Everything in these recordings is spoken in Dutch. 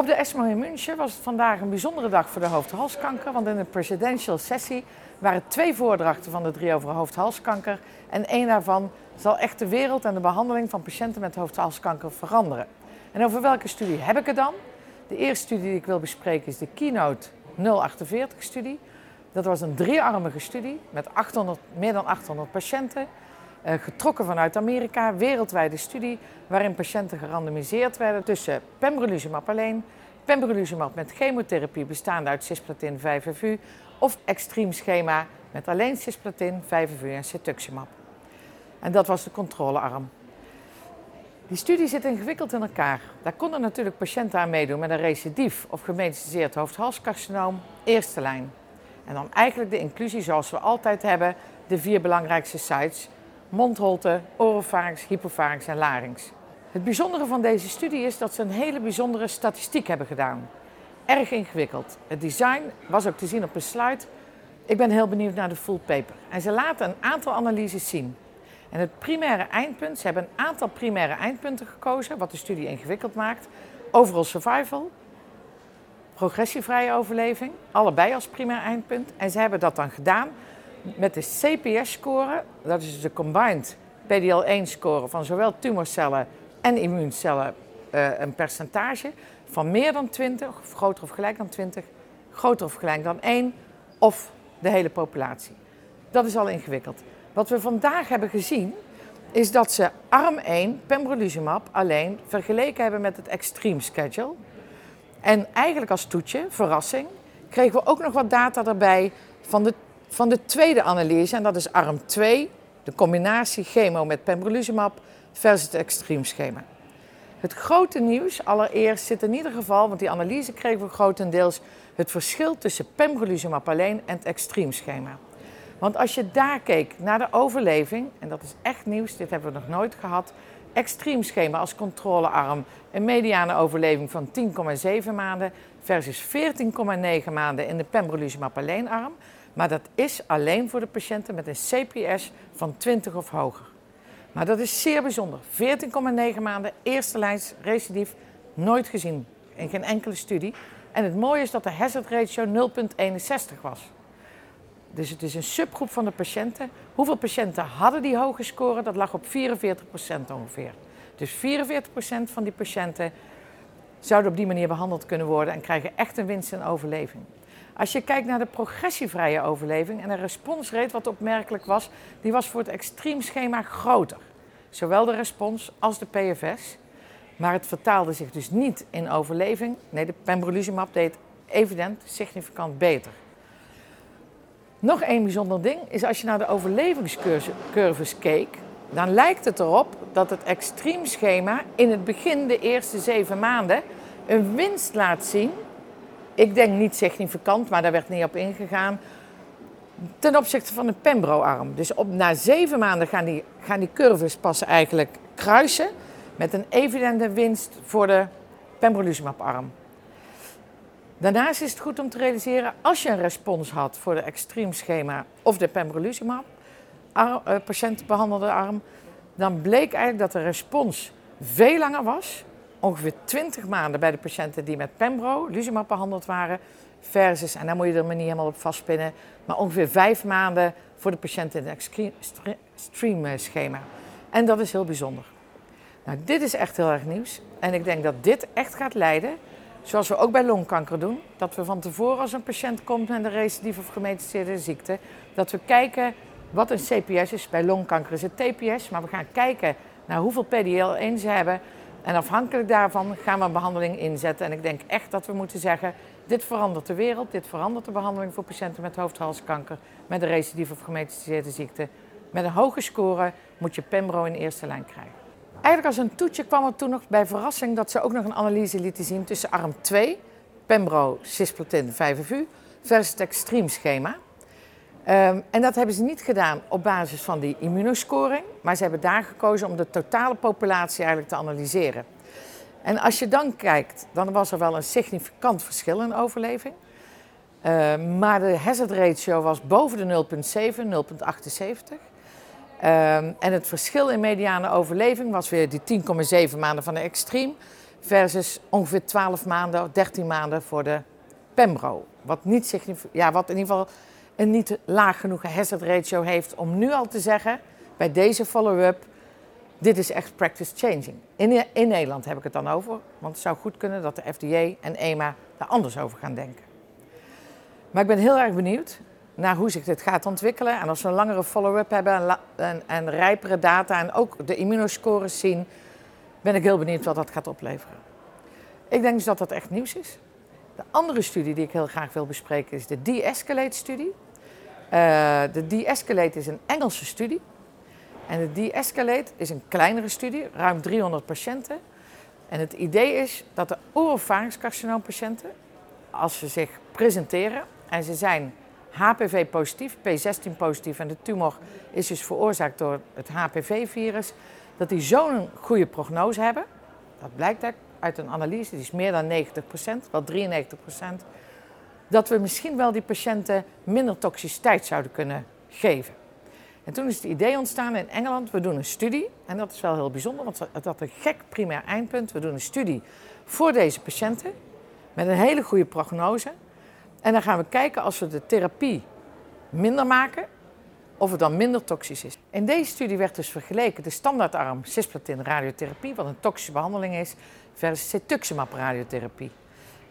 Op de ESMO in München was het vandaag een bijzondere dag voor de hoofd-halskanker, want in de presidential sessie waren twee voordrachten van de drie over hoofd-halskanker en één daarvan zal echt de wereld en de behandeling van patiënten met hoofd-halskanker veranderen. En over welke studie heb ik het dan? De eerste studie die ik wil bespreken is de Keynote 048-studie. Dat was een driearmige studie met 800, meer dan 800 patiënten. Eh, getrokken vanuit Amerika, wereldwijde studie waarin patiënten gerandomiseerd werden tussen pembrolizumab alleen, pembrolizumab met chemotherapie bestaande uit cisplatin 5FU of extreem schema met alleen cisplatin 5FU en cetuximab. En dat was de controlearm. Die studie zit ingewikkeld in elkaar. Daar konden natuurlijk patiënten aan meedoen met een recidief of gemetastaseerd hoofd-halscarcinoom, eerste lijn. En dan eigenlijk de inclusie zoals we altijd hebben, de vier belangrijkste sites mondholte, oropharynx, hypopharynx en larynx. Het bijzondere van deze studie is dat ze een hele bijzondere statistiek hebben gedaan. Erg ingewikkeld. Het design was ook te zien op een slide. Ik ben heel benieuwd naar de full paper. En ze laten een aantal analyses zien. En het primaire eindpunt, ze hebben een aantal primaire eindpunten gekozen, wat de studie ingewikkeld maakt. Overall survival, progressievrije overleving, allebei als primair eindpunt. En ze hebben dat dan gedaan met de CPS-score, dat is de combined PDL1-score van zowel tumorcellen en immuuncellen, uh, een percentage van meer dan 20, of groter of gelijk dan 20, groter of gelijk dan 1, of de hele populatie. Dat is al ingewikkeld. Wat we vandaag hebben gezien, is dat ze arm 1, pembrolizumab, alleen vergeleken hebben met het extreme schedule. En eigenlijk als toetje, verrassing, kregen we ook nog wat data erbij van de van de tweede analyse, en dat is arm 2, de combinatie chemo met pembrolizumab versus het extreem schema. Het grote nieuws allereerst zit in ieder geval, want die analyse kregen we grotendeels, het verschil tussen pembrolizumab alleen en het extreem schema. Want als je daar keek naar de overleving, en dat is echt nieuws, dit hebben we nog nooit gehad, extreem schema als controlearm, een mediane overleving van 10,7 maanden versus 14,9 maanden in de pembrolizumab alleen arm. Maar dat is alleen voor de patiënten met een CPS van 20 of hoger. Maar dat is zeer bijzonder. 14,9 maanden, eerste lijns recidief, nooit gezien in geen enkele studie. En het mooie is dat de hazard ratio 0,61 was. Dus het is een subgroep van de patiënten. Hoeveel patiënten hadden die hoge score? Dat lag op 44% ongeveer. Dus 44% van die patiënten zouden op die manier behandeld kunnen worden en krijgen echt een winst in overleving. Als je kijkt naar de progressievrije overleving en de responsrate, wat opmerkelijk was, die was voor het extreemschema groter. Zowel de respons als de PFS. Maar het vertaalde zich dus niet in overleving. Nee, de pembrolizumab deed evident significant beter. Nog één bijzonder ding is als je naar de overlevingscurves keek, dan lijkt het erop dat het extreemschema in het begin, de eerste zeven maanden, een winst laat zien ik denk niet significant, maar daar werd niet op ingegaan. Ten opzichte van een Pembro-arm. Dus op, na zeven maanden gaan die, gaan die curves pas eigenlijk kruisen. Met een evidente winst voor de pembrolizumab-arm. Daarnaast is het goed om te realiseren, als je een respons had voor de extreem schema of de pembrolizumab, uh, patiënt behandelde arm, dan bleek eigenlijk dat de respons veel langer was ongeveer 20 maanden bij de patiënten die met Pembro, Luzumab behandeld waren, versus, en daar moet je er maar niet helemaal op vastpinnen, maar ongeveer 5 maanden voor de patiënten in het extreme schema. En dat is heel bijzonder. Nou, dit is echt heel erg nieuws. En ik denk dat dit echt gaat leiden, zoals we ook bij longkanker doen, dat we van tevoren als een patiënt komt met een recidief of gemetastaseerde ziekte, dat we kijken wat een CPS is. Bij longkanker is het TPS, maar we gaan kijken naar hoeveel PDL1 ze hebben en afhankelijk daarvan gaan we een behandeling inzetten. En ik denk echt dat we moeten zeggen, dit verandert de wereld, dit verandert de behandeling voor patiënten met hoofdhalskanker, met een recidief of gemetastaseerde ziekte. Met een hoge score moet je Pembro in eerste lijn krijgen. Eigenlijk als een toetje kwam er toen nog bij verrassing dat ze ook nog een analyse lieten zien tussen arm 2, Pembro, cisplatin, 5FU, versus het extreem schema. Um, en dat hebben ze niet gedaan op basis van die immunoscoring, maar ze hebben daar gekozen om de totale populatie eigenlijk te analyseren. En als je dan kijkt, dan was er wel een significant verschil in overleving. Uh, maar de hazard ratio was boven de 0,7, 0,78. Uh, en het verschil in mediane overleving was weer die 10,7 maanden van de extreem versus ongeveer 12 maanden of 13 maanden voor de Pembro. Wat, niet ja, wat in ieder geval een niet laag genoeg hazard ratio heeft om nu al te zeggen bij deze follow-up, dit is echt practice changing. In, in Nederland heb ik het dan over, want het zou goed kunnen dat de FDA en EMA daar anders over gaan denken. Maar ik ben heel erg benieuwd naar hoe zich dit gaat ontwikkelen. En als we een langere follow-up hebben en, en, rijpere data en ook de immunoscores zien, ben ik heel benieuwd wat dat gaat opleveren. Ik denk dus dat dat echt nieuws is. De andere studie die ik heel graag wil bespreken is de de-escalate-studie. Uh, de de-escalate is een Engelse studie. En de de-escalate is een kleinere studie, ruim 300 patiënten. En het idee is dat de oropharynxcarcinoompatiënten, als ze zich presenteren en ze zijn HPV-positief, P16 positief en de tumor is dus veroorzaakt door het HPV-virus, dat die zo'n goede prognose hebben. Dat blijkt uit een analyse, die is meer dan 90%, wel 93%, dat we misschien wel die patiënten minder toxiciteit zouden kunnen geven. En toen is het idee ontstaan in Engeland, we doen een studie. En dat is wel heel bijzonder, want dat had een gek primair eindpunt. We doen een studie voor deze patiënten met een hele goede prognose. En dan gaan we kijken als we de therapie minder maken, of het dan minder toxisch is. In deze studie werd dus vergeleken de standaardarm cisplatin radiotherapie, wat een toxische behandeling is, versus cetuximab radiotherapie.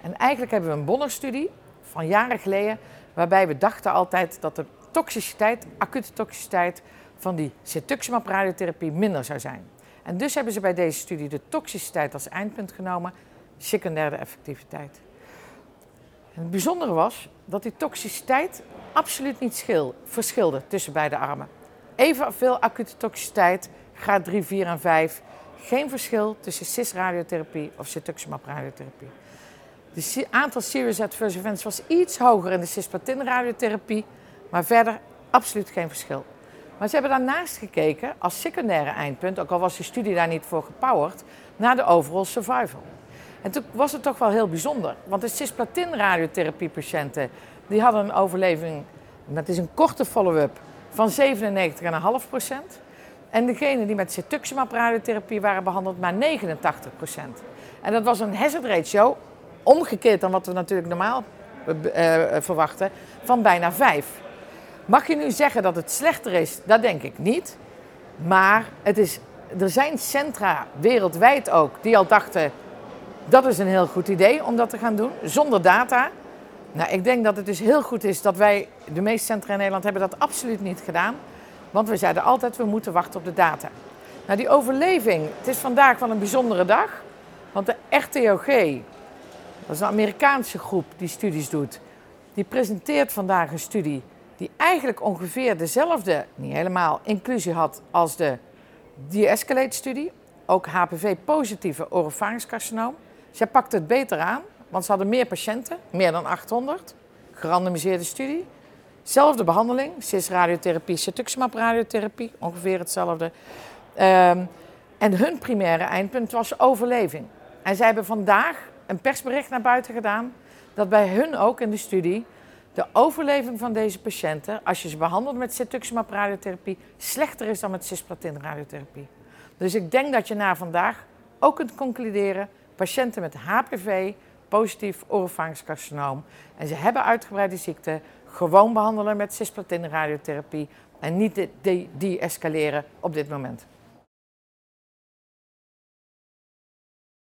En eigenlijk hebben we een bonnerstudie van jaren geleden, waarbij we dachten altijd dat de toxiciteit, acute toxiciteit van die cetuximab radiotherapie minder zou zijn. En dus hebben ze bij deze studie de toxiciteit als eindpunt genomen, secundaire effectiviteit. En het bijzondere was dat die toxiciteit absoluut niet schil, verschilde tussen beide armen. Evenveel acute toxiciteit, graad 3, 4 en 5. Geen verschil tussen cis-radiotherapie of cetuximab radiotherapie. Het aantal serious adverse events was iets hoger in de cisplatin-radiotherapie, maar verder absoluut geen verschil. Maar ze hebben daarnaast gekeken als secundaire eindpunt, ook al was de studie daar niet voor gepowerd, naar de overall survival. En toen was het toch wel heel bijzonder, want de cisplatin-radiotherapie-patiënten die hadden een overleving, dat is een korte follow-up, van 97,5% En degenen die met cetuximab radiotherapie waren behandeld, maar 89% En dat was een hazard ratio, omgekeerd dan wat we natuurlijk normaal uh, verwachten, van bijna 5. Mag je nu zeggen dat het slechter is? Dat denk ik niet. Maar het is, er zijn centra wereldwijd ook die al dachten dat is een heel goed idee om dat te gaan doen, zonder data. Nou, ik denk dat het dus heel goed is dat wij, de meeste centra in Nederland, hebben dat absoluut niet gedaan. Want we zeiden altijd, we moeten wachten op de data. Nou, die overleving, het is vandaag wel een bijzondere dag. Want de RTOG, dat is een Amerikaanse groep die studies doet, die presenteert vandaag een studie die eigenlijk ongeveer dezelfde, niet helemaal, inclusie had als de de-escalate-studie. Ook HPV-positieve oropharynxcarcinoom. Zij pakte het beter aan, want ze hadden meer patiënten, meer dan 800. Gerandomiseerde studie. Zelfde behandeling, cis-radiotherapie, cetuximab radiotherapie, ongeveer hetzelfde. Um, en hun primaire eindpunt was overleving. En zij hebben vandaag een persbericht naar buiten gedaan dat bij hun ook in de studie de overleving van deze patiënten, als je ze behandelt met cetuximab radiotherapie, slechter is dan met cisplatin radiotherapie. Dus ik denk dat je na vandaag ook kunt concluderen patiënten met HPV, positief oropharynxcarcinoom. En ze hebben uitgebreide ziekte, gewoon behandelen met cisplatin radiotherapie en niet die, escaleren op dit moment.